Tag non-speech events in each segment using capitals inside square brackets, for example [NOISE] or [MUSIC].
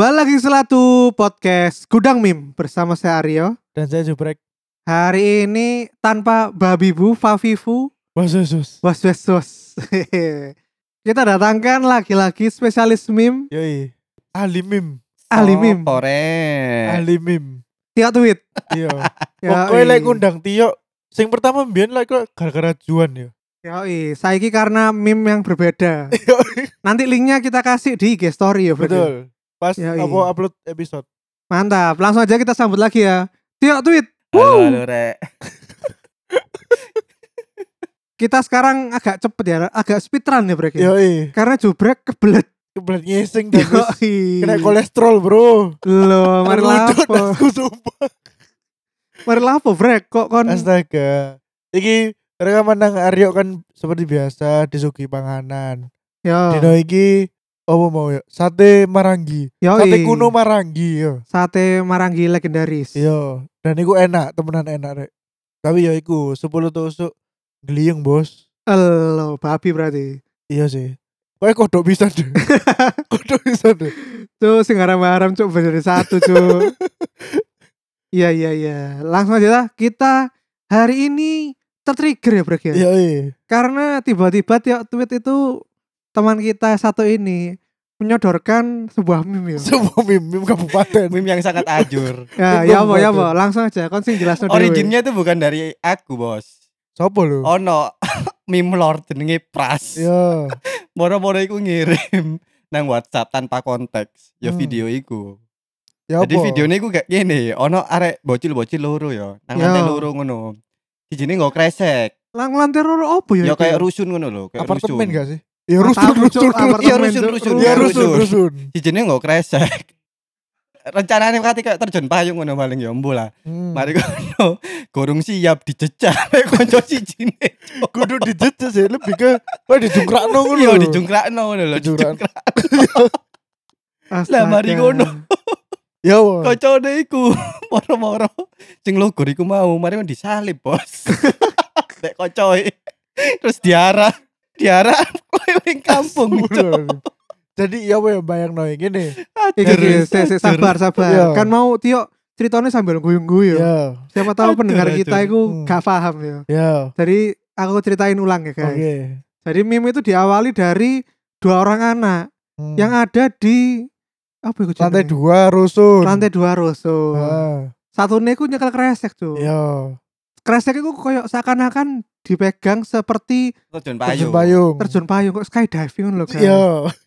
Kembali lagi selatu podcast Gudang Mim bersama saya Aryo. Dan saya jubrek. Hari ini tanpa Babibu, Fafifu, Wah sus. Was Was Was. [LAUGHS] Kita datangkan lagi-lagi spesialis mim, Yoi. Ahli mim. ahli mim, Pore. Ahli mim. Tiap tweet. Iya. [LAUGHS] Ya, Pokoknya lek ngundang Tio. Sing pertama mbiyen lek kok gara-gara Juan ya. Yoi, saiki karena mim yang berbeda. [LAUGHS] Yoi. Nanti linknya kita kasih di IG story ya, berarti. Betul. Pas Yoi. apa upload episode. Mantap, langsung aja kita sambut lagi ya. Tiap tweet. Halo, halo, Rek. [LAUGHS] Kita sekarang agak cepet ya, agak speedrun ya, Brek. ya. Yoi. Karena jubrek kebelet. Kebelet ngising dan kena kolesterol, Bro. Loh, mari lapo. Mari lapo, Brek. Kok kon Astaga. Iki rekaman nang Aryo kan seperti biasa disuguhi panganan. Yo. Dino iki apa mau ya? Sate Marangi. Yoi. Sate kuno Marangi yo. Sate Marangi legendaris. Iya, dan iku enak, temenan enak rek. Tapi ya iku 10 tusuk gliyeng, Bos. Elo, babi berarti. Iya sih. Kayak kodok bisa deh. [LAUGHS] kodok bisa deh. Tuh sing haram-haram cuk jadi satu cuk. [LAUGHS] Iya iya iya. Langsung aja lah kita hari ini tertrigger ya Brek ya. Iya, iya. Karena tiba-tiba tiap tweet itu teman kita satu ini menyodorkan sebuah meme ya. Semua mim-mim kabupaten. Meme yang sangat ajur. Ya, ya apa ya apa, langsung aja kon sing jelas Originnya itu bukan dari aku, Bos. Sopo lu? Ono [LAUGHS] meme lord jenenge Pras. Iya. [LAUGHS] Moro-moro iku ngirim nang WhatsApp tanpa konteks. Ya Hmm. video iku. Ya Jadi apa? videonya iku kayak gini, ono arek bocil-bocil loro ya. Nang Ya. lantai loro ngono. Dijine nggo kresek. Lang lantai loro opo ya? Ya kayak rusun ngono lho, kayak Apartemen rusun. gak sih? Ya rusun, rusun, Cuk, rusun. Iya, rusun, Ya Iya, rusun, rusun. rusun. Dijine nggo kresek. Rencananya kate kayak terjun payung ngono paling ya lah. Hmm. Mari kono gorong siap dijejak [LAUGHS] kanca sijine. Kudu dijejak sih, lebih ke wah dijungkrakno ngono. Iya dijungkrakno ngono lho. Dijungkrak. Astaga. Lah, mari ngono. Ya wah. Kocone iku [LAUGHS] moro-moro sing logor iku mau mari disalib, Bos. [LAUGHS] Nek kocoe. Terus diarah, diarah keliling kampung. Cok. Jadi ya apa ya bayang no gini. Iki terus. sabar sabar. Iya. Kan mau Tio ceritanya sambil guyu-guyu. Ya. Siapa tahu Aduh, pendengar aduh. kita itu Hmm. gak paham ya. Jadi aku ceritain ulang ya Oke. guys. Jadi meme itu diawali dari dua orang anak Hmm. yang ada di apa itu lantai dua rusun. Lantai dua rusun. Ah, Satu niku nyekel kresek tuh. ya. Kresek itu koyo seakan-akan dipegang seperti Terjun Terjun payung. payung. terjun payung kok skydiving loh guys. Iya.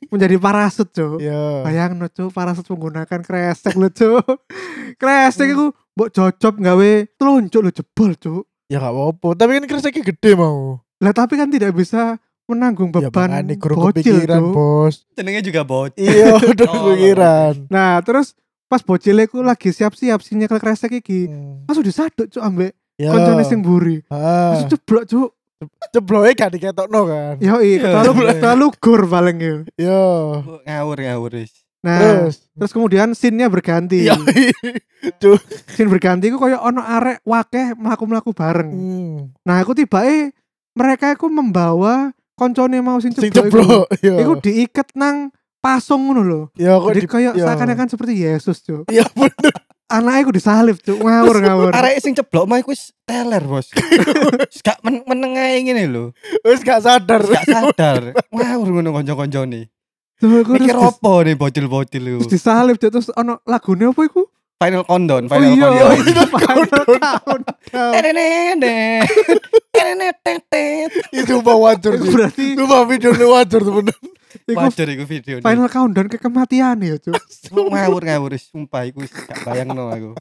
Menjadi parasut tuh. Iya. Bayang no cuk, parasut menggunakan kresek lo cuk. [LAUGHS] kresek Hmm. itu mbok cocok gawe teluncuk lo jebol cuk. Ya gak apa-apa. Tapi kan kreseknya gede mau. Lah tapi kan tidak bisa menanggung Ya beban kurang bocil kepikiran Cuk. bos. Jenenge juga bocil. Iya [LAUGHS] udah Oh. kepikiran. Nah, terus pas bocilnya ku lagi siap-siap sih nyekel kresek iki. Hmm. Langsung disaduk cuk ambek Ya. Koncone sing buri. Terus jeblok cuk. Cebloknya gak diketokno kan. Yo Iya. terlalu terlalu gur paling yo. Yo. Ngawur ngawur wis. Nah, Terus. terus kemudian scene-nya berganti. Iya. [LAUGHS] Cuk. Scene berganti ku koyo ono arek wakeh mlaku-mlaku bareng. Hmm. Nah, aku tibae mereka iku membawa koncone mau sing Sing ceblok iku. ceblok. Iya. Iku diiket nang pasung ngono lho. Ya kok di kayak ya. seakan-akan seperti Yesus, Cuk. Iya bener. Anaknya iku disalib, Cuk. Ngawur ngawur. Arek sing ceblok mah iku wis teler, Bos. [LAUGHS] Gak men meneng ae ngene lho. Wis gak sadar. Gak sadar. Ngawur ngono kanca-kancane. Tuh, Mikir opo nih bocil-bocil lu. terus disalib, Cuk. Terus ono lagune apa iku? Final countdown, Oh final iya, countdown. [LAUGHS] final countdown. Tenenene. [LAUGHS] Tenenetetet. Itu mbak wajar Iku sih. berarti Itu mbak videonya wajar temen. Iku Wajar iku video nih. final countdown ke kematian ya, Cuk. ngawur ngawur wis sumpah iku wis gak bayangno aku.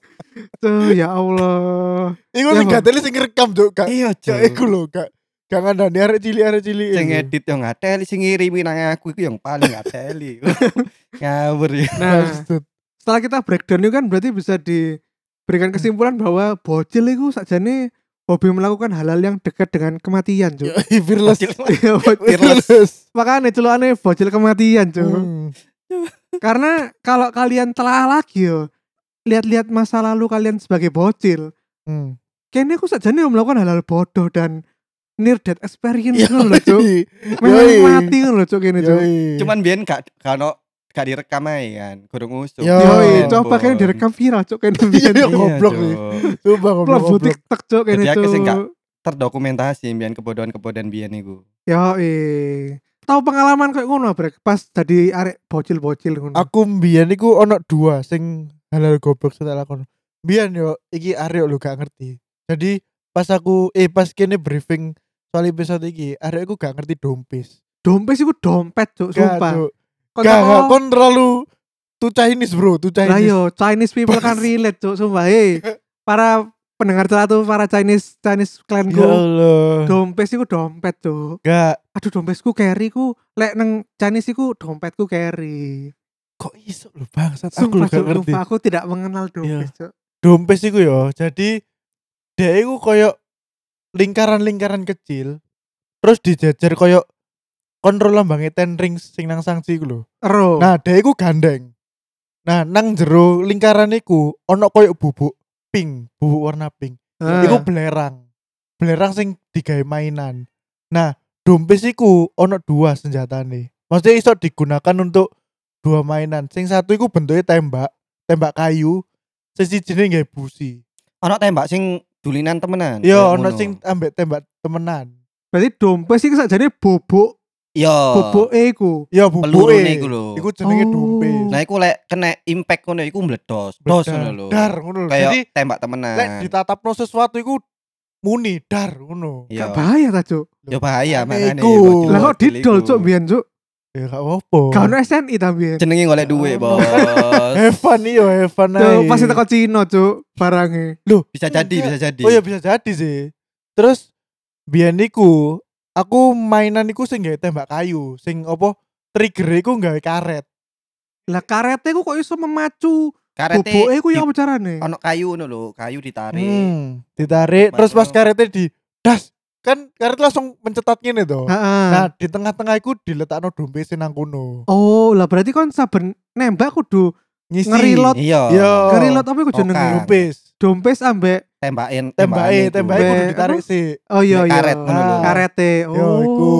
Tuh, ya Allah. Iku Ya, gateli sing ngerekam Cuk. Gak Iya, gak iku lho, gak gak ngandani arek cilik arek cilik. Sing edit yo ngateli sing ngirimi nang aku iku yang paling ngateli. [LAUGHS] ngawur ya. Nah, Maksud. setelah kita breakdown itu kan berarti bisa diberikan kesimpulan bahwa bocil itu sakjane hobi melakukan hal-hal yang dekat dengan kematian, fearless. Iya, bocil. [LAUGHS] Fearless. Makanya celukane bocil kematian, Cuk. Hmm. Karena kalau kalian telah lagi yo, lihat-lihat masa lalu kalian sebagai bocil, Hmm. kayaknya aku saja nih melakukan hal-hal bodoh dan near death experience lho, Cuk. [LAUGHS] Memang mati Cuk kene, Cuk. Yoi. Cuman biyen gak kano gak direkam aja kan, kurang usuk. Yo, Oh, coba kayaknya direkam viral cuk kayaknya Iya, biyen. goblok nih. Coba goblok. Goblok. TikTok cuk kayaknya Jadi aku sing gak- cuk. Terdokumentasi biyen kebodohan-kebodohan biyen iku. Yo, eh. Tahu pengalaman kayak ngono brek pas jadi arek bocil-bocil ngono. Aku mbiyen iku ono dua sing halal goblok tak lakon. Mbiyen yo iki arek lu gak ngerti. Jadi pas aku eh pas kene briefing soal episode iki, arek aku gak ngerti dompes. Dompet iku dompet cuk, sumpah. Cuk. Gak, gak, kon terlalu tuh Chinese bro, tuh Chinese. yo, Chinese people kan [LAUGHS] relate cuk, sumpah. Hei, para pendengar celatu para Chinese Chinese Ya clanku. Allah. Dompet iku dompet cuk. Gak, Aduh dompetku carry ku lek neng Chinese iku dompetku carry. kok iso lu bangsat aku lu gak ngerti. sumpah, aku tidak mengenal dompet cuk. Dompes iku yo, jadi dia iku koyo lingkaran-lingkaran kecil terus dijejer koyo kontrol lambangnya ten rings sing nang sanksi iku lho. Ero. Nah, dia iku gandeng. Nah, nang jero lingkaran iku ono koyo bubuk pink, bubuk warna pink. Ah. Iku belerang. Belerang sing digawe mainan. Nah, dompes iku ono dua senjatane. Maksudnya iso digunakan untuk dua mainan. Sing satu iku bentuknya tembak, tembak kayu. Sing sijine nggawe busi. Ono tembak sing dulinan temenan. Iya, ngono. sing ambek tembak temenan. Berarti dompet iku sakjane bobok, Iya. boboke iku. Ya bubuke. Pelurune iku lho. Iku jenenge Oh. dompes. Nah, iku lek kena impact ngono iku meledos. Dos ngono lho. Dar ngono lho. Kayak Jadi tembak temenan. lek ditatapno sesuatu iku muni dar ngono. Iya. Gak bahaya ta cuk. Ya bahaya makane. iku. Lah kok didol cuk biyen cuk. Ya gak apa-apa. Gak ono SNI ta biyen. Jenenge golek duit, Oh. Bos. [LAUGHS] Evan iyo Evan Tuh ae. pasti teko Cina cuk barangnya. Bisa jadi, bisa jadi. Oh ya bisa jadi sih. Terus biyen iku aku mainan iku sing gawe tembak kayu, sing apa trigger iku gawe karet. Lah karete ku kok iso memacu Karete boboke ku ya apa carane? ono kayu ngono lho, kayu ditarik. Hmm, ditarik terus pas karetnya di das kan karet langsung mencetat ngene to. Heeh. Nah, di tengah-tengah iku diletakno dompet sing nang kono. Oh, lah berarti kon saben nembak kudu Ngisi. Ngerilot. Iya. Iya. ngerilot apa iku jenenge? Okan. dompet. Dompet ambek Tembakin, Tembake, tembake kudu ditarik apa? sih. oh iya iya. karet. Ah. Karete. Oh. Yo, iku.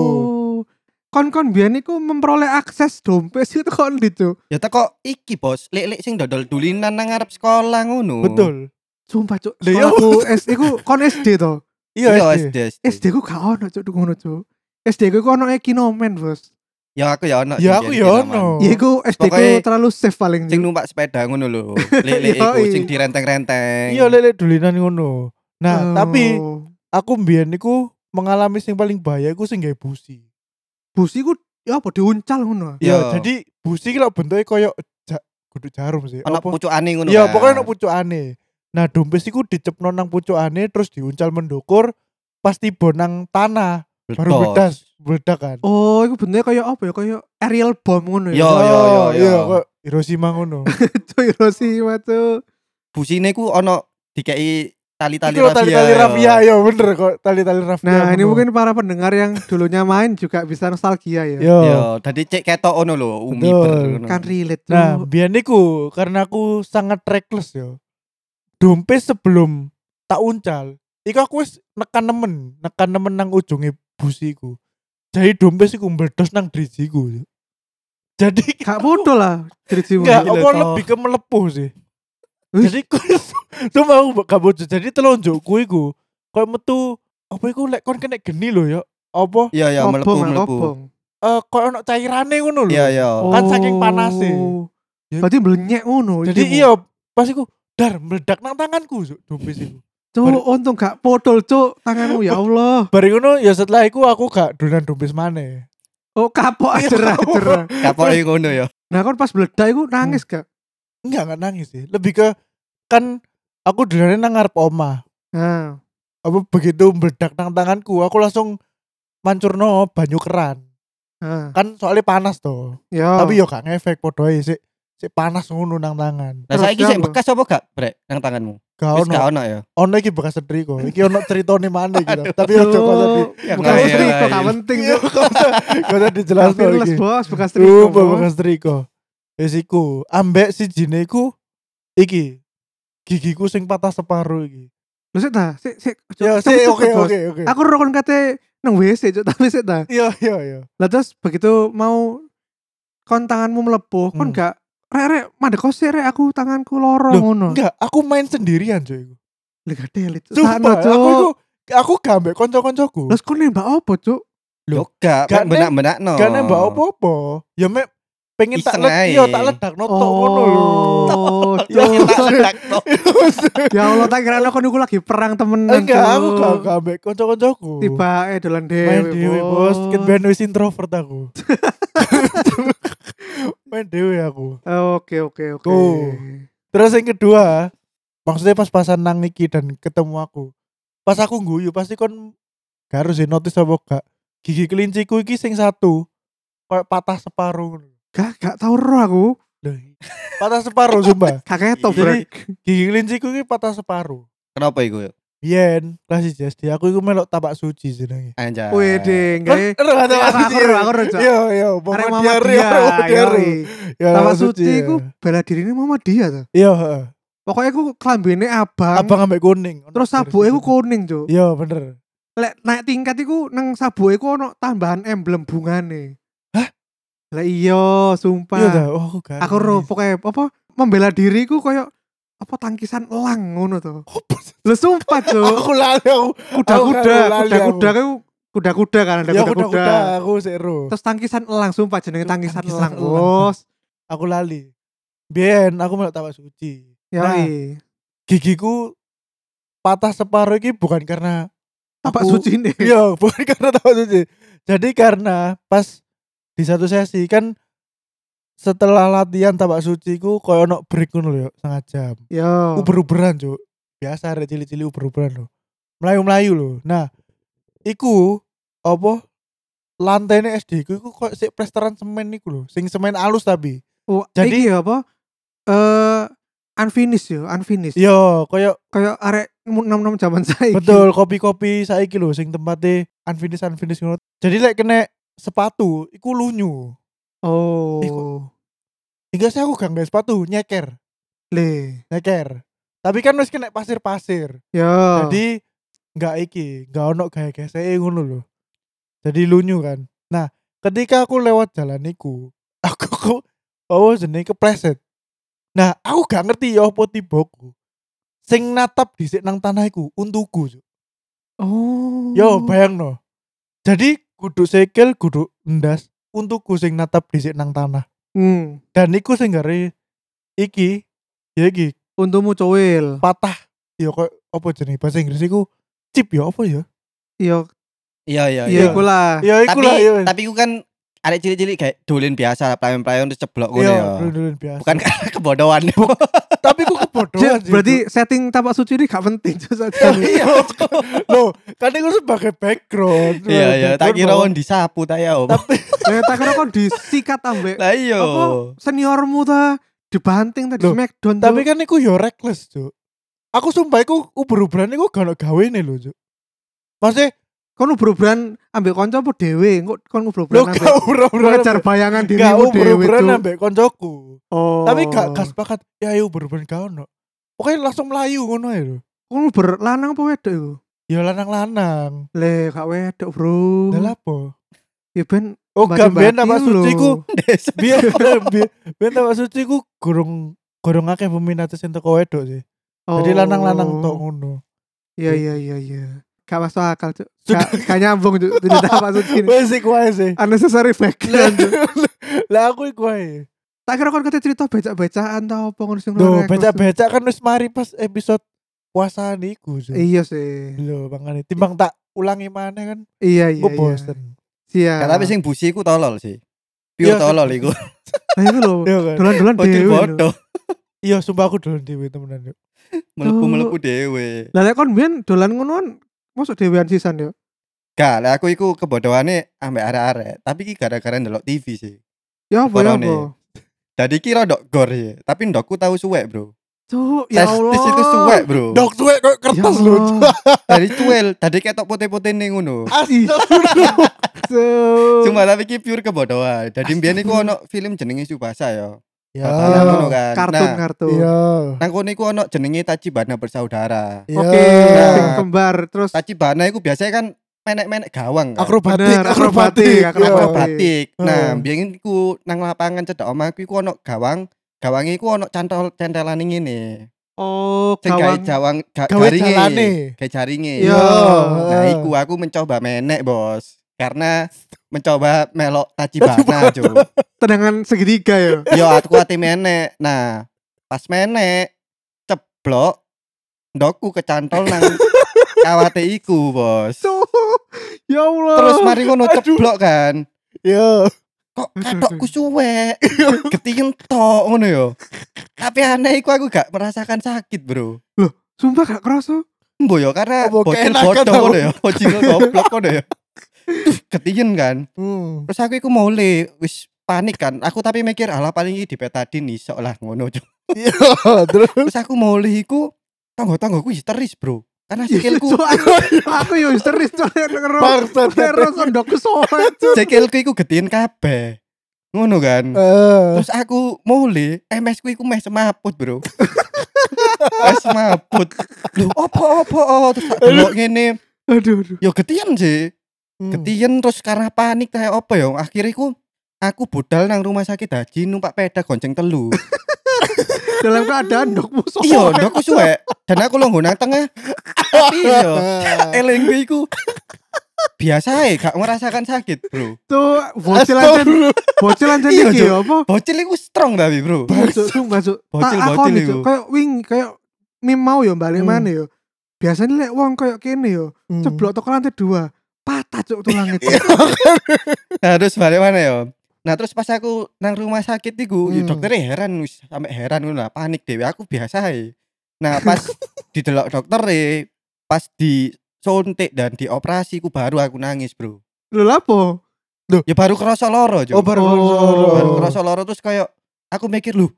Kon-kon biyen iku memperoleh akses dompet itu kon gitu. Ya teko iki, Bos. Lek-lek sing dodol dulinan nang ngarep sekolah ngono. Betul. Sumpah cuk, sekolahku SD ku kon SD to. Iya, SD. SD. SD. Ku gak ono cuk ngono cuk. SD ku ono Ekinomen, Bos. Ya aku ya ono. Ya aku ya kiraman. ono. Ya iku SD ku terlalu safe paling. Sing numpak sepeda ngono lho. [LAUGHS] Lek-lek iku sing direnteng-renteng. Iya lele dulinan ngono. Nah, Oh. tapi aku mbiyen niku mengalami sing paling bahaya iku sing gawe busi. busi ku ya apa diuncal ngono. Ya, Iya. jadi busi ki lho bentuknya koyo ja, kudu jarum sih. Ono Apa? pucukane ngono. Iya, kan. pokoknya ono pucukane. Nah, dompet iku dicepno nang pucukane terus diuncal mendukur pas tiba nang baru bedas meledak kan. Oh, iku bentuknya kayak apa ya? Kayak aerial bomb ngono Yo, ya. yo, yo, iya, yo. kok Hiroshima ngono. [LAUGHS] Cuy Hiroshima tuh. Busine ku ono dikei tali-tali Iku tali-tali rafia ya bener kok tali-tali rafia. Nah, ini mungkin para pendengar yang dulunya main juga bisa nostalgia ya. Yo. Yo, dadi cek ketok ono lho, umi ngono. Kan relate tuh. Nah, biar niku karena aku sangat reckless yo. Dompet sebelum tak uncal, iku aku wis nekan nemen, nekan nemen nang ujunge busiku. Jadi dompet iku meledos nang drijiku. Jadi Gak bodoh lah dirimu. Enggak, aku lebih ke melepuh sih. Jadi ku Cuma aku gak bocor. Jadi telonjokku iku koyo metu apa iku lek kon kena geni lho ya. Apa Iya, iya, melebu. obong. eh koyo ono cairane ngono lho. Iya, iya. Kan saking panase. Oh. Berarti melenyek ngono. Jadi iya pas iku dar meledak nang tanganku dompet iku. Cuk, untung gak potol, cuk, tanganmu ya Allah. Bareng ngono ya setelah iku aku gak dolan dompet maneh. Oh, kapok Iya, aja [LAUGHS] kapok. ngono ya. Nah, kan pas meledak iku nangis gak? Enggak enggak nangis sih. Lebih ke kan aku dolannya nang ngarep oma. Nah, Apa begitu meledak nang tanganku, aku langsung mancurno banyu keran. nah. Kan soalnya panas toh. Ya. Tapi yo gak ngefek podo ae sik sik panas ngono nang tangan. Lah Terus saiki sik bekas apa gak, Brek, nang tanganmu? Gak ono. gak ono ya. Ono iki bekas setrika. Iki ono ceritane maneh gitu. Aduh. Tapi ojo kok tadi. Ya Bukan nggak, istri iya, kok iya. gak penting, Iya, cuk. kok tadi jelas Tapi les iki. bos bekas Tuh, triko. bekas setrika. Wis iku, ambek si iku iki gigiku sing patah separuh iki. Lho sik ta, sik sik. Ya, cepet, oke oke oke. Aku rokon kate nang WC cuk, [LAUGHS] tapi sik ta. Iya iya iya. Lah terus begitu mau kon tanganmu melepuh, kon Hmm. gak rek rek mandek kok sih rek aku tanganku loro Loh, ngono. Enggak, aku main sendirian cuy. Lek gak delit. Sumpah, Sakno, aku Cuk. iku aku gak ambek kanca-kancaku. Terus kon nembak apa, Cuk? Loh, Yo gak, gak benak-benak no. Gak nembak apa-apa. Ya mek pengen tak Iseng led, ae. iya tak ledak notok ngono lho. Oh, [LAUGHS] Ya, Cuk. Tak ledak no. [LAUGHS] Ya Allah, tak kira kon iku lagi perang temenan. Enggak, aku gak gak ambek kanca-kancaku. Tiba eh dolan main dhewe, bos, kan ben wis introvert aku. [LAUGHS] main dewe aku. Oke, oke, oke. Tuh. Terus yang kedua, maksudnya pas pasan nang iki dan ketemu aku. Pas aku guyu pasti kon gak harus notice apa gak. Gigi kelinciku iki sing satu kayak patah separuh. Gak gak tau ro aku. Loh, patah separuh sumpah. [LAUGHS] Kakek to, Jadi-. Gigi kelinciku iki patah separuh. Kenapa iku? Yen, kelas SD aku iku melok tapak suci jenenge. Anjay. Wede, Kan gawe ero tapak Aku suci. ro, aku. Iya, iya, Arek Muhammad Diari, dia, Diari. Tapak suci suci ya. iku bela diri ini Mama dia tuh. Iya, heeh. Pokoknya aku klambine abang, Abang ambek kuning. terus sabuke iku kuning, Cuk. Iya, bener. Lek naik tingkat iku nang sabuke iku ono tambahan emblem bungane. Hah? Lah iya, sumpah. Iya dah, oh aku gak. aku ro pokoknya apa membela diri ku koyo apa tangkisan elang ngono to. Lu sumpah, [LAUGHS] Cuk. Aku lali aku. Kuda-kuda, aku kuda-kuda ku kuda-kuda kan ada Ya kuda-kuda. kuda-kuda aku seru. Terus tangkisan elang sumpah jenenge tangkisan Tangkisan elang. Bos. Aku lali. Biyen aku melok tapak suci. Ya Nah, gigiku patah separuh ini bukan karena Tapak aku- suci nih. Iya, [LAUGHS] bukan karena tapak suci. Jadi karena pas di satu sesi kan setelah latihan tapak suci ku koyo ono break ngono lho, setengah jam. Yo. uber-uberan cuk biasa ada cili-cili uber-uberan loh melayu-melayu loh nah iku apa lantainya SD ku iku kok sik plesteran semen iku loh sing semen alus tapi Oh, Jadi- iki apa? Eh unfinished yo, unfinished. yo koyo Kayak arek nom-nom zaman [LAUGHS] saiki. betul kopi-kopi saiki loh sing tempatnya unfinished unfinished ngono jadi lek kena sepatu iku lunyu Oh. Iku- hingga saya aku gak sepatu nyeker Le. nyeker tapi kan wis kena pasir-pasir Yo. Jadi nggak iki, nggak ono kayak gesek ngono loh. Jadi lunyu kan. Nah, ketika aku lewat jalan iku, [LAUGHS] aku kok oh jenenge kepleset. Nah, aku gak ngerti ya apa tibaku. Sing natap dhisik nang tanah iku untuku. Oh. Yo, bayang no. Jadi kudu sikil, kudu ndas, untuku sing natap dhisik nang tanah. Hmm. Dan iku sing gare iki ya iki Untukmu cowil. patah. Ya kok apa jenenge bahasa Inggris iku chip ya apa ya? Yo, Iya iya iya iku lah. Ya iku Tapi lah ya. tapi iku kan ada cilik-cilik kayak dolin biasa, pelayan-pelayan terus ceblok ngono Iya, ya. dulu-dulu biasa. Bukan karena kebodohan. [LAUGHS] tapi kok kebodohan sih. Berarti setting tapak suci ini gak penting saja. iya. Loh, kan itu sebagai background. Iya iya, tak kira Background on disapu ta ya. Om. Tapi Eh [LAUGHS] tak kira kon disikat ambek Lah iya. apa seniormu ta dibanting tadi smackdown tapi kan iku yo reckless, Cuk. Aku sumpah iku uber-uberan iku gak ono gawene lho, Cuk. Maksudnya, kon ubroberan ambek kanca apa dhewe? Kok kon lho ubroberan gak ambek uber-uberan. mengejar bayangan Gak dirimu dhewe Cuk. ambek koncoku. Oh. Tapi gak gak sepakat, ya ayo uber-uberan gak ono. Pokoknya langsung melayu ngono ae lho. Kon berlanang apa wedok iku? Ya lanang-lanang. Le, gak wedok, Bro. Lah apa? Ya ben Oh, gak apa lho. suci ku [LAUGHS] biar biar biar tapak suci ku gurung gurung akeh peminat sing teko wedok sih. Jadi Oh. lanang-lanang tok ngono. Iya iya iya iya. Gak masuk akal, Cuk. Gak, gak nyambung, Cuk. Tidak tapak suci ini. Wes iku wae sih. Unnecessary. Cuk. [LAUGHS] Lah aku iku wae. Tak kira kon kate cerita becak-becakan tau apa ngono Loh, reckless, Cuk. becak-becak kan wis mari pas episode puasa niku. Cuk. Iya sih. Lho, makane timbang tak ulangi mana kan Iya iya. gue iya. bosen. Siap. Gak, tapi sing busi iku tolol sih. Pure Iya, tolol iku. [LAUGHS] Nah, itu lho. Iya kan? Dolan-dolan dhewe. bodoh. Iya, sumpah aku dulu dhewe temenan yuk. Melepu-melepu dhewe. Lah lek kon biyen dolan ngonoan mosok dhewean sisan yo. Gak, lah aku iku kebodohane ambek arek-arek. Tapi iki gara-gara ndelok TV sih. Ya apa ya apa. Jadi kira ndok gor sih. Tapi ndokku tahu suwek, Bro. Cuk, ya Allah. Testis itu suwek, Bro. Dok tuwek kok Ya kertas Allah. lho. [LAUGHS] Dari cuel, tadi ketok putih-putih nih ngono. [LAUGHS] Cuk. Cuma tapi iki pure kebodohan. Jadi mbiyen iku ono film jenenge Subasa ya. Ya. Ngono kan. Kartun Nah, kartun. Iya. nang kono iku ono jenenge Tachibana bersaudara. Iya. Oke, Nah. sing kembar terus Tachibana iku biasanya kan menek-menek gawang kan. Akrobatik, Bener, akrobatik, akrobatik. akrobatik. Iya. akrobatik. Nah, Hmm. biyen iku nang lapangan cedhak omahku iku ono gawang. Gawange iku ono cantol centelan ngene. Oh, gawang. jawang ga, jalane. Gawe jaringe. Iya. Nah, iku aku mencoba menek, Bos. Karena mencoba melok tajibana, Cuk. [LAUGHS] Tendangan segitiga ya. Yo aku ati menek. Nah, pas menek ceblok ndokku kecantol nang [LAUGHS] kawate iku, Bos. Ya Allah. Terus mari ngono ceblok kan. Yo. Kok katokku suwek. Ketingen tok ngono yo. Tapi aneh iku aku gak merasakan sakit, Bro. Sumpah gak kerasa. Mbok yo karena bocil tau? ngono yo. Bocil goblok ngono yo. [LAUGHS] Ketingen kan. Hmm. Terus aku iku mulai wis panik kan. Aku tapi mikir alah paling iki dipetadin iso lah ngono. Yo, [LAUGHS] terus Terus aku mulai iku tangga-tanggaku histeris, Bro. Karena sikilku Cuk, aku, aku yo histeris bangsat. Ngero kondokku cuk. sikilku iku gedein kabeh. Ngono kan. Eh, Terus aku mulai MS ku iku meh semaput, Bro. [LAUGHS] Meh semaput. Lho, opo-opo terus tak delok ngene. Aduh aduh. Yo getian sih. Hmm. Ketien terus karena panik kayak apa ya akhirnya ku aku budal nang rumah sakit haji numpak peda gonceng telu [LAUGHS] Dalam keadaan dokmu soet. iya ndok aku suwe dan aku longgo nang tengah tapi yo [LAUGHS] [LAUGHS] eling gue iku biasa ya gak merasakan sakit bro Tuh bocil aja Astagfirullah. bocil aja Iya, iki Cuk. ya apa? bocil iku strong tapi bro cuk. Tak Bocil-bocil akoni iku. cuk. Kayak wing kayak mim mau ya balik Hmm. mana ya. Biasanya lek wong kayak kene yo. Hmm. Ceblok toko lantai dua. Patah cuk tulangnya cuk. [LAUGHS] nah terus balik mana ya nah terus pas aku nang rumah sakit iku ya Hmm. dokternya heran wis sampe heran lah panik dewe aku biasa ae nah pas didelok dokter pas disuntik dan dioperasi ku baru aku nangis bro Lho lapo? ya baru kerasa loro Cuk. Oh, baru Oh. baru kerasa loro terus kayak aku mikir lu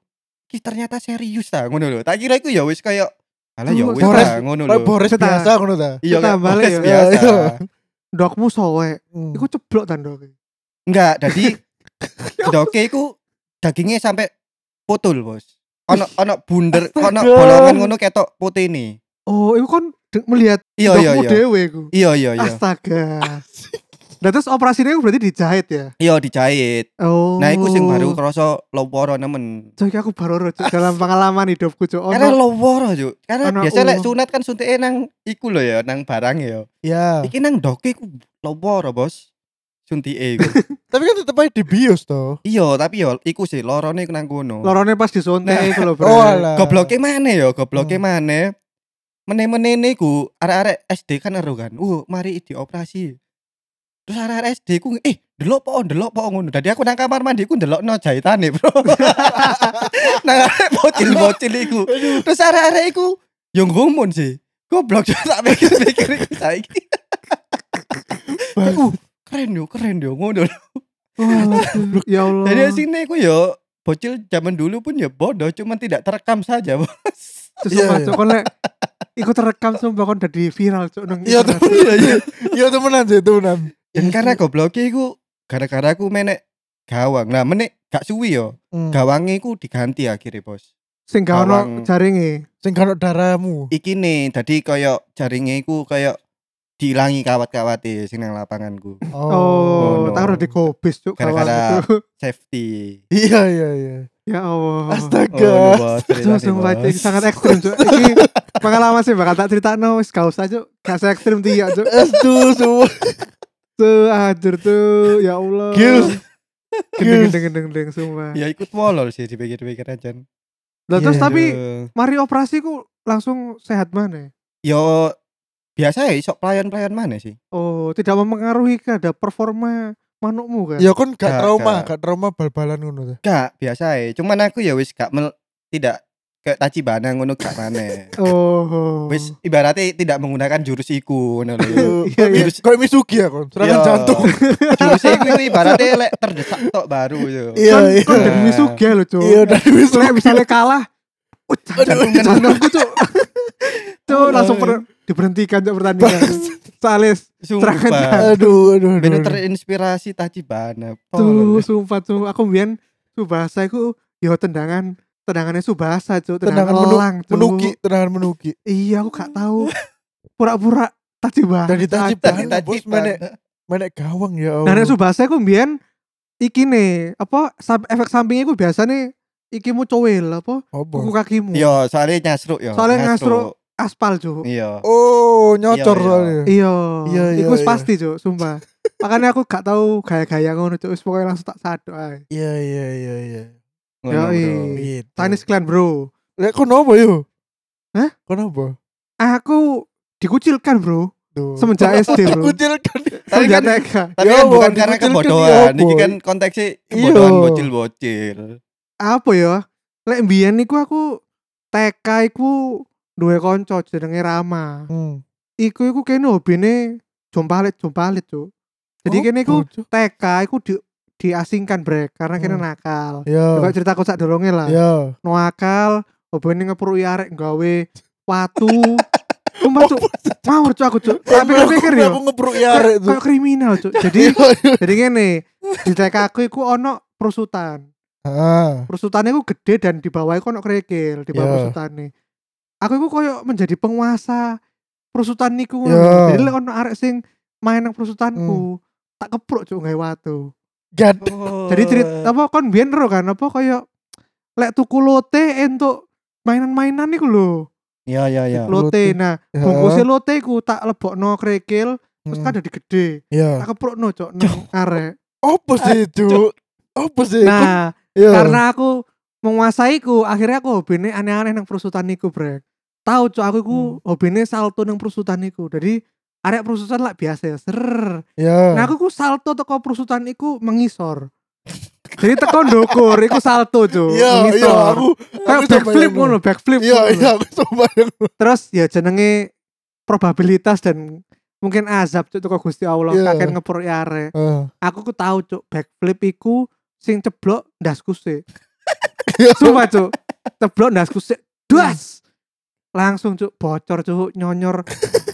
ki ternyata serius ta ngono lho tak kira iku ya wis kayak alah ya wis ta ngono lho Boris Kita- biasa ngono ta. iya Boris ya. biasa Iya, [LAUGHS] iya. Dokmu soek. Hmm. Iku ceblok ta ndok. enggak jadi [LAUGHS] [LAUGHS] doke iku dagingnya sampai putul bos ono ono bunder ono bolongan ngono ketok putih nih Oh, iku kon de- melihat iya iya iya iya iya iya Astaga. [LAUGHS] Nah terus operasinya berarti dijahit ya? iya dijahit Oh. nah iku sing baru kerasa loworo nemen Cuk, aku baru Cuk, dalam [LAUGHS] pengalaman hidupku cuk. karena loworo juk karena ono biasa lek ulo. sunat kan suntiknya nang iku lho ya nang barang ya Ya. iki nang doke iku loworo bos suntike iku [LAUGHS] Tapi kan tetep aja di bios toh. iya tapi yo iku sih lorone nang kono lorone pas disuntik Nah, iku lho, [LAUGHS] Bro. Oh gobloke mana ya gobloke Hmm. mana mene-mene niku arek-arek SD kan ero kan uh mari dioperasi terus arek-arek SD ku eh delok po delok po ngono dadi aku nang kamar mandi ku ndelokno jahitane bro [LAUGHS] nang arek bocil-bocil iku terus arek-arek iku yo ngumun sih goblok [LAUGHS] tak mikir-mikir iku saiki [LAUGHS] uh keren yo keren yo ngono ya Allah. jadi sini ku yo bocil zaman dulu pun ya bodoh cuman tidak terekam saja bos Cuk, Iya, sumpah, iya. Cuk, kon lek iku terekam sumpah kon dadi viral cuk nang Iya temenan. Iya iya. Iya temenan sih temenan. Dan karena gobloknya iku gara-gara aku menek gawang. Nah, menek gak suwi yo. Hmm. Gawangnya iku diganti akhirnya, Bos. Sing gak Gawang. ono jaringe. Sing kan darahmu. Iki nih, tadi koyo jaringnya iku koyo diilangi kawat-kawate sing nang lapanganku. Oh, Ngono. tak udah digobis cuk Gara-gara- gawang itu. Safety. Iya iya iya. Ya Allah. Astaga. Oh, Cuk, ceritanya, sumpah iki sangat ekstrim cuk. Iki pengalaman sih bakal tak critakno wis gak usah cuk. Gak se ekstrim dia cuk. Aduh semua. Tuh hancur tuh ya Allah. Gil. Gendeng gendeng gendeng gendeng sumpah. Ya ikut molor sih dipikir-pikir aja. Lah terus Iya. tapi mari operasi ku langsung sehat mana? Yo biasa ya sok pelayan-pelayan mana sih? Oh, tidak mempengaruhi ke ada performa manukmu kan? Ya kan gak Gak, trauma, gak. gak trauma bal-balan ngono tuh. Gak, biasa ya. Cuman aku ya wis gak mel- tidak kayak tachibana ngono gak mana. Oh. Wis ibaratnya tidak menggunakan jurus iku ngono lho. Iya, iya. Kayak kayak Misugi ya kon, serangan Iya. jantung. Jurus [LAUGHS] iku ibaratnya lek terdesak tok baru yo. Iya iya. kan dari Misugi lho, Cuk. Iya dari Misugi. Lek misalnya kalah, jantung jantungku, Cuk. Cuk, langsung per- diberhentikan Cuk pertandingan. [LAUGHS] Soalnya serangan. Aduh aduh aduh. Terinspirasi Tachibana. Tuh, sumpah Cuk. Aku mbiyen Subasa iku yo tendangan tendangannya Subasa, Cuk. Tendangan Tendangan menu- elang, Cuk. menuki, tendangan menuki. Iya, aku gak tahu. Pura-pura. Dari Tadi Tachibana bos menek menek gawang ya Nah, Allah. Subasa iku mbiyen iki nih, apa efek sampingnya iku biasane ikimu cowel apa Apa? kuku kakimu. Iya, soalnya nyasruk ya. Soalnya ngasruk aspal, Cuk. Iya. Oh, nyocor Iya, iya. soalnya. Iya, Iya, iya, iku iya. pasti, Cuk, sumpah. Makanya aku gak tahu gaya-gaya ngono, Cuk. Wis pokoknya langsung tak sadok ae. Iya iya iya iya. Bro. Gitu. Chinese clan, Bro. Lek kono apa yo? Hah? Kono apa? Aku dikucilkan, Bro. Tuh. Semenjak [LAUGHS] SD, Bro. Dikucilkan. Tapi Semenjak kan TK. tapi Ya kan bukan karena kebodohan. ya Ini kan konteksnya Iya. kebodohan bocil-bocil. Apa ya? Lek mbiyen iku aku TK iku duwe kanca jenenge Rama. Hmm. Iku iku kene hobine jompalit-jompalit, Cuk. Jadi kene iku? TK iku di diasingkan brek karena kene Hmm. nakal. Ya. Kok cerita sak dorongnya lah. Ya. No akal, hobine ngepruki arek gawe watu. [LAUGHS] Sumpah cuk, ngawur cuk aku cuk. Tapi aku pikir yo, Aku ngepruk ya arek tuh. kayak kriminal cuk. [LAUGHS] Jadi jadi ngene, di TK aku iku ono perusutan. Perusutannya iku gede dan di bawah iku ono kerikil di bawah Ya. perusutane. Aku iku koyo menjadi penguasa perusutan niku. Ya. Jadi lek ono arek sing main nang perusutanku, tak kepruk cuk gawe watu. Gad. Jadi cerita apa kon biyen ro kan apa koyo lek tuku lote entuk mainan-mainan iku lho. Iya, iya, iya. Lote. Nah, Ya. bungkusnya lote ku tak lebokno kerikil terus Hmm. kan ada gede. Ya. Tak keprukno cok nang arek. Apa sih, Cuk? Apa sih? Nah, ya. karena aku menguasai ku, akhirnya aku hobine aneh-aneh nang perusutan iku, Brek. Tahu cok aku ku Hmm. hobine salto nang perusutan iku. Jadi arek perusutan lah biasa ya, ser. ya. Nah, aku ku salto teko perusutan iku mengisor. Jadi teko ndukur iku salto, Cuk. Iya, iya, mengisor. aku Kayak backflip ngono, backflip. Iya, iya, aku coba Terus ya jenenge probabilitas dan mungkin azab cuk teko Gusti Allah Iya. kakek ngepur are. Ah. Aku ku tahu cuk backflip iku sing ceblok ndasku sik. Iya. Sumpah cuk. Ceblok ndasku sik. Das. Langsung cuk bocor cuk nyonyor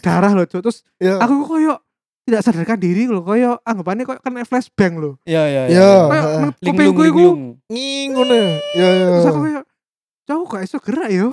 darah loh cuk. Terus Iya. aku ku koyo tidak sadarkan diri loh koyo anggapannya koyo kena flashbang loh. Iya, iya, Iya. Linglung, kupingku iku linglung. ngingun ya. Ya, ya. terus aku koyo Cuk gak iso gerak yo.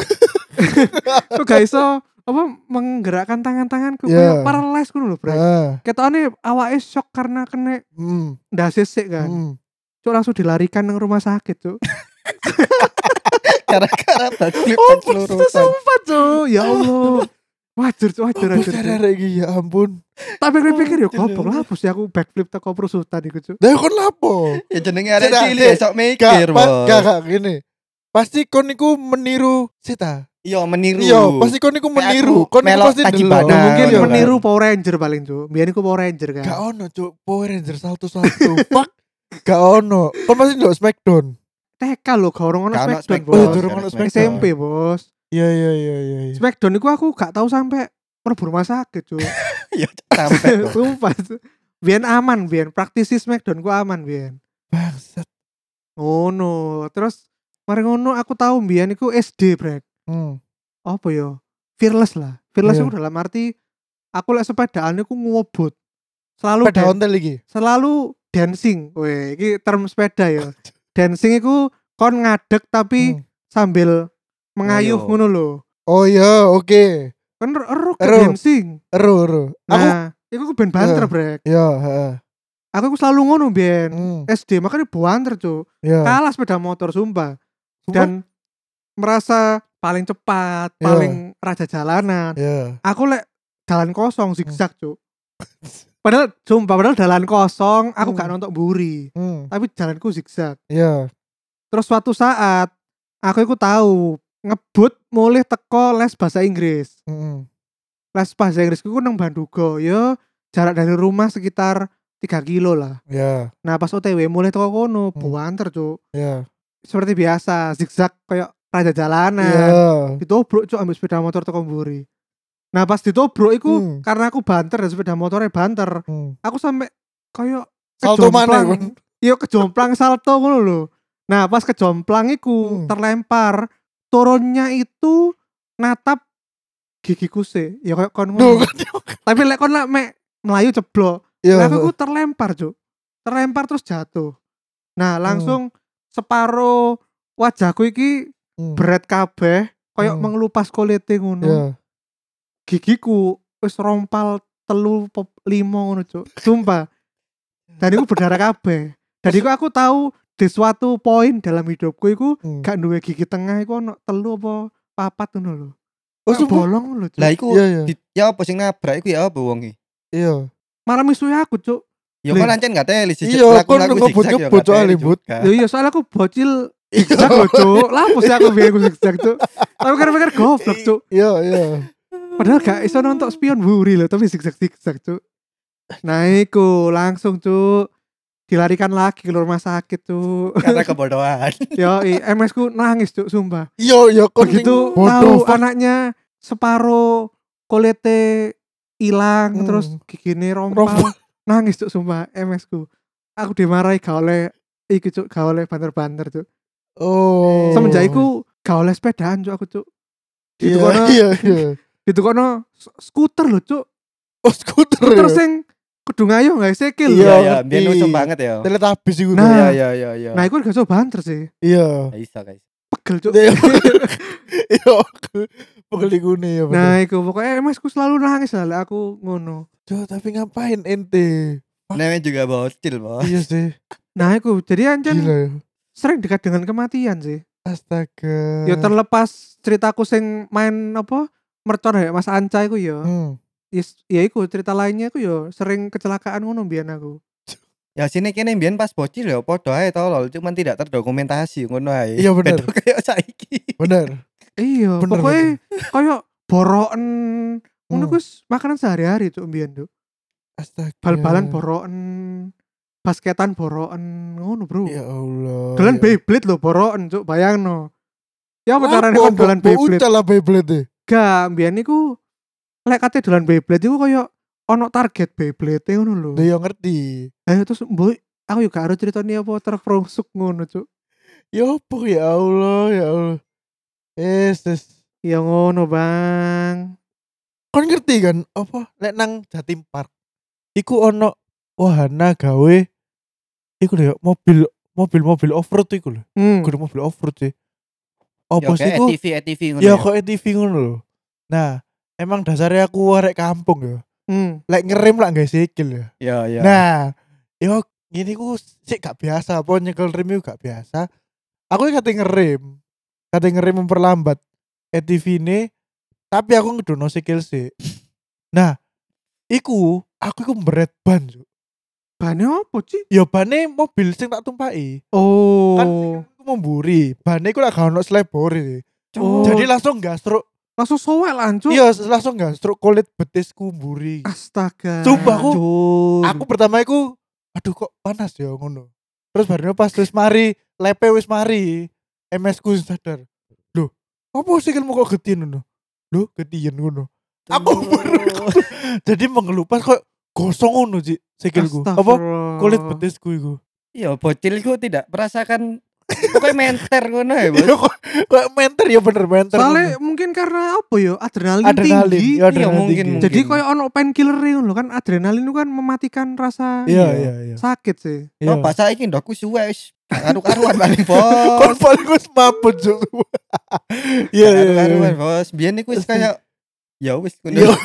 [LAUGHS] Kok gak iso apa menggerakkan tangan-tanganku Iya. koyo paralyzed ngono lho, Bro. Ah. Ketone awake shock karena kena Hmm. ndase sik kan. Hmm. Cuk langsung dilarikan ke rumah sakit, Cuk. [LAUGHS] Gara-gara backflip Oh, keseluruhan. sumpah, Cuk. Ya Allah. [LAUGHS] Wajar, wajar, wajar. cara Cuk. lagi ya ampun. Tapi aku pikir ya Wajar. goblok lah sih aku backflip teko perusutan iku, Cuk. Lah kon lapo? Ya jenenge arek Tidak, cilik tidak. sok mikir, gak, gak, gini. Pasti kon niku meniru Sita. Iya, meniru. Iya, pasti kon niku Kayak meniru. aku Kon niku melok pasti delok. Ya, mungkin iya, meniru Power Ranger paling, Cuk. Biyen iku Power Ranger kan. Gak ono, Cuk. Power Ranger satu-satu. [LAUGHS] Fuck. Gak ono. Kon pasti ndelok Smackdown. TK lho, gak orang ono ono Smackdown. Oh, Bos. durung ono Smackdown. SMP, Bos. Iya, iya, iya, iya. iya. Smackdown iku aku gak tahu sampai mlebu rumah sakit, Cuk. [LAUGHS] Iya, sampai. Sumpah. Biyen aman, biyen praktisi Smackdown ku aman, biyen. Bangsat. Ngono. Terus mari ngono aku tahu mbiyen iku SD, Brek. Hmm. Apa ya? Fearless lah. Fearless Iya. itu dalam arti aku lek sepedaan iku ngobot. Selalu dan- ontel iki. selalu dancing. Weh, iki term sepeda ya. [LAUGHS] dancing iku kon ngadeg tapi Hmm. sambil mengayuh Ngayuh. ngono lho. Oh iya, oke. Kan ero dancing. Ero, ero. Aku Nah, iku ku ben banter, Iya. Brek. ya, heeh. Aku ku selalu ngono biyen. Hmm. SD makanya banter, Cuk. Ya. Kalah sepeda motor sumpah. Sumpah? Dan merasa paling cepat, Iya. paling raja jalanan. Ya. aku lek jalan kosong Hmm. zigzag cuk padahal sumpah padahal jalan kosong aku gak Hmm. nonton buri Hmm. tapi jalanku zigzag Ya. terus suatu saat aku iku tahu ngebut mulai teko les bahasa Inggris Hmm. les bahasa Inggris ku nang Bandugo yo jarak dari rumah sekitar 3 kilo lah Ya. nah pas OTW mulai teko kono Hmm. buanter cuk Ya. seperti biasa zigzag kayak raja jalanan Ya. ditobruk cuk ambil sepeda motor teko mburi nah pas ditobruk iku Hmm. karena aku banter dan sepeda motornya banter Hmm. aku sampai kayak Salto mana iya kejomplang salto ngono lho nah pas kejomplang iku Hmm. terlempar turunnya itu natap gigiku sih ya kayak kon tapi lek kon lek mek melayu ceblok. Lah aku ku terlempar cuk terlempar terus jatuh nah langsung separuh wajahku iki Hmm. berat kabeh kayak Hmm. mengelupas kulite ngono Ya. gigiku wis rompal telu pop limo ngono cuk. Sumpah. Dan iku berdarah kabeh. Dan iku aku tahu di suatu poin dalam hidupku iku Hmm. gak duwe gigi tengah iku ono telu apa papat ngono lho. Oh, sumpah? bolong cuk. Lah iku Iya, iya. di- ya apa sing nabrak iku ya apa wong iki? Iya. Malah misuhi aku cuk. Ya Lih. kon ancen gak teli sih. Iya, laku-laku ngebut- zigzag ya Bud. juga. Ya iya soalnya aku bocil [LAUGHS] zigzag lho cuk. Lah apa sih aku biyen aku zigzag cuk. Aku pikir-pikir goblok cuk. Iya, iya. Padahal gak iso nonton spion buri loh, tapi zigzag-zigzag cuk. Nah iku langsung cuk dilarikan lagi ke rumah sakit cuk. Karena kebodohan. [LAUGHS] Yo, MS ku nangis cuk sumpah. Iya, iya kon Begitu tahu anaknya separuh kulitnya hilang Hmm. terus gigine rompal. Rompal. Nangis cuk sumpah MS ku. Aku dimarahi gak oleh iki cuk gak oleh banter-banter cuk. Oh. Semenjak iku gak oleh sepedaan cuk aku cuk. Iya, Ditukono iya, iya. [LAUGHS] ditukono s- skuter lho cuk. Oh, skuter. Skuter ya? sing kudu ngayo gak sikil. Iya, Iya, ya, biar lucu banget ya. Teletabis iku. Nah. Iya, iya, iya, iya. Nah, iku gak coba banter sih. Iya. Nggak bisa, guys. Pegel cuk. Iya. [LAUGHS] Iya. Pegel iku nih ya. Nah, iku pokoknya MS ku selalu nangis lah aku ngono. Duh, tapi ngapain ente? Namanya juga bocil, Bos. Iya sih. Nah, iku jadi Gila ya. sering dekat dengan kematian sih. Astaga. Ya terlepas ceritaku sing main apa mercon ya Mas Anca iku ya. Hmm. Yes, ya iku cerita lainnya iku ya sering kecelakaan ngono mbiyen aku. Ya sini kene mbiyen pas bocil ya padha ae tolol, cuman tidak terdokumentasi ngono ae. Iya, bener. Kayak saiki. Bener. Iya, Bener, pokoknya koyo boroken ngono Hmm. ku wis makanan sehari-hari tuh mbiyen tuh. Astaga. Bal-balan boroken, basketan boroken ngono, Bro. Ya Allah. Dolan ya. Beyblade lho boroken cuk, bayangno. Ya apa carane kon dolan Beyblade? Ucal lah Beyblade. Gak, mbiyen niku lek kate dolan Beyblade iku koyo ono target Beyblade ngono lho. Dia yang ngerti. Ayo terus mbok aku juga harus ceritanya apa terperosok ngono cuk. Ya apa ya Allah, ya Allah. Yes, yes. Ya ngono, Bang. Kon ngerti kan apa lek nang Jatim Park. Iku ono wahana gawe iku lho ya, mobil mobil mobil off road iku lho. Hmm. Kudu mobil off road sih. Ya Apa sih kayak iku? ETV ETV ngono. Ya kok ETV ngono lho. Nah, emang dasarnya aku arek kampung ya. Hmm. Lek ngerem lah gak sikil ya. Ya, ya. Nah, yo gini ku sih gak biasa, apa nyekel rem itu gak biasa. Aku kate ngerem, kate ngerem memperlambat ETV ini, tapi aku ngedono sikil sih. Nah, iku aku iku mberet ban, Cuk. Bane apa sih? Ya bane mobil sing tak tumpaki. Oh. Kan sikilku memburi, bane iku lak gak ono slebore. Oh. Jadi langsung gastruk. Langsung sowel lancuk. Iya, langsung gastruk kulit betisku mburi. Astaga. Sumpah, aku- aku pertama iku aduh kok panas ya ngono. Terus barunya pas wis mari lepe wis mari MS ku sadar loh apa sih kamu kok getien ngono? Loh getien ngono. Aku baru- [LAUGHS] jadi mengelupas kok gosong ngono sih sikilku. Apa? Kulit betisku iku. Iya, bocilku tidak merasakan pokoknya menter ngono ya, Bos. Iya, kok menter ya bener menter Soalnya mungkin karena apa ya? Adrenalin, adrenalin tinggi. ya adrenalin Iya, mungkin, tinggi. mungkin. Jadi koyo ono painkiller lho kan adrenalin itu kan mematikan rasa iya iya iya sakit sih. iya Oh, pas saiki ndokku suwe wis karu-karuan paling [LAUGHS] kon bos. paling wis mabut Cuk. iya iya Karu-karuan iya bos. Biyen iku wis kayak ya wis Ya ngono.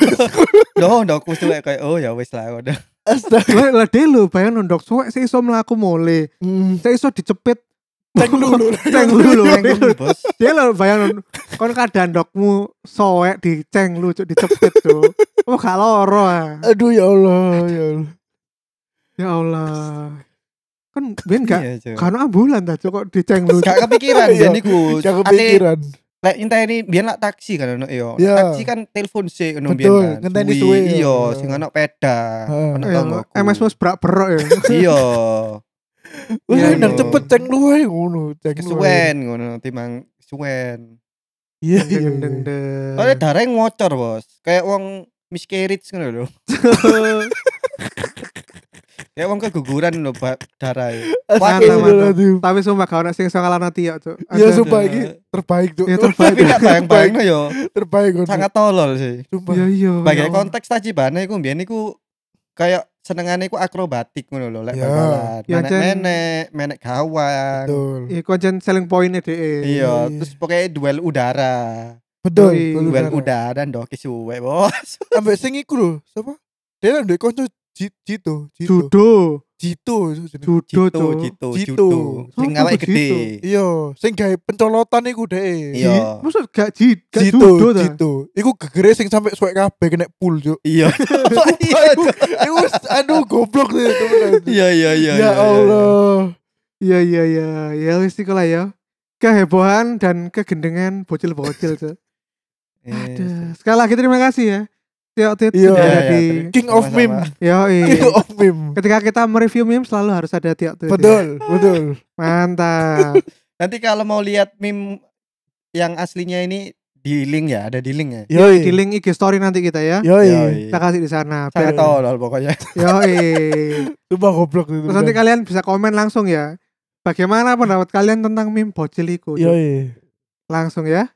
Loh, [LAUGHS] ndokku suwe kayak oh ya wis lah udah. astaga Lah deh lho bayang ndok suwek sik iso mlaku mole. Hmm, Sik iso dicepit ceng [LAUGHS] dulu ceng dulu. Yang ngono, bos. Dia lho bayang kon kadang ndokmu sowek diceng lu cuk dicepit tuh. Oh gak loro ah. aduh ya Allah ya Allah Ya Allah. Kan ben gak Iya, Cuk. kan ambulan ta kok diceng lu. Gak kepikiran [LAUGHS] Iya, biyen iku. Gak kepikiran lek inteni biyen lak taksi kan ono yo. Iya. Taksi kan telepon sih ono Betul, biyen kan. ngenteni Suwi, suwe, Iya, ya. sing ono peda. Ono. MS wis brak-berok ya. Iya. [LAUGHS] Wis Iya, nang iya. cepet ceng luwe ngono, ceng. Kesuwen ngono timang suwen. Iya iya. Deng deng iya. deng. Soalnya darahnya ngocor bos Kayak wong miscarriage ngono lho [LAUGHS] Kayak wong keguguran lho Astagfirullahaladzim. Tapi sumpah gak ono sing iso ngalahno Tio cuk. Iya Aduh. sumpah iki terbaik tuh. Ya, terbaik. Tapi gak bayang-bayang yo Terbaik ngono. Sangat tolol sih sumpah. Iya iya. Sebagai ya Allah. konteks tajibane iku mbiyen iku Kayak senengane iku akrobatik ngono lho Lek Ya. bal-balan Ya, Jen. Menek-menek Menek gawang Betul. Iku aja selling point-e dhek. Iya Iya. Terus pokoknya duel udara Betul. Duel udara ndoki suwe bos Ambek sing iku lho, siapa? dia ndek Ji- Jito, Jito. Judo. Jito. Judo, Jito. Jito, Jito. Jito. Sing awake gede. Jito? Iya, sing gawe pencolotan iku dhek. Iya. Maksud gak jid, gak Jito, judo ta? Jito. Iku gegere sing sampe suwek kabeh kena pul. Iya. [LAUGHS] [LAUGHS] Iya, Iku iku aduh goblok sih. Iya, iya, iya. Ya Allah. Iya iya iya, ya wis iku lah ya. Kehebohan dan kegendengan bocil-bocil tuh. [LAUGHS] Aduh. Sekali lagi terima kasih ya. Tio Tit Iya, sudah iya, ada di King of Sama-sama. meme. Yo [LAUGHS] King of meme. Ketika kita mereview meme selalu harus ada Tio Tit. ya. Betul, [LAUGHS] betul. Mantap. [LAUGHS] Nanti kalau mau lihat meme yang aslinya ini di link ya, ada di link ya. Yoi. di link IG story nanti kita ya. Yoi. Kita kasih di sana. Saya tolol pokoknya. yoi. Sumpah goblok itu. Terus nanti kalian bisa komen langsung ya. Bagaimana pendapat kalian tentang meme bocil iku? Yoi. Langsung ya.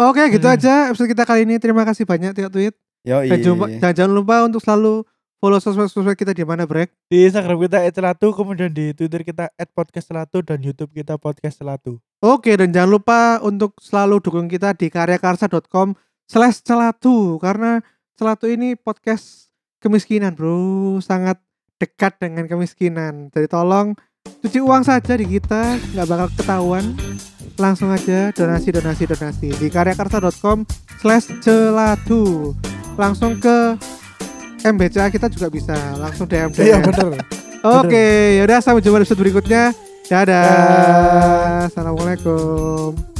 Oke, gitu Hmm. aja episode kita kali ini. Terima kasih banyak Tio Tweet. Yo, Dan, jumpa, dan jangan lupa untuk selalu follow sosmed-sosmed kita di mana Brek. Di Instagram kita @celatu, kemudian di Twitter kita @podcastcelatu dan YouTube kita podcast celatu. Oke, dan jangan lupa untuk selalu dukung kita di karyakarsa.com slash celatu. Karena celatu ini podcast kemiskinan bro. Sangat dekat dengan kemiskinan. Jadi tolong cuci uang saja di kita. nggak bakal ketahuan. Langsung aja donasi, donasi, donasi. Di karyakarsa.com slash celatu. Langsung ke MBCA kita juga bisa. Langsung DM. [LAUGHS] Iya bener. Oke, yaudah sampai jumpa di episode berikutnya. Dadah. Dah. Assalamualaikum.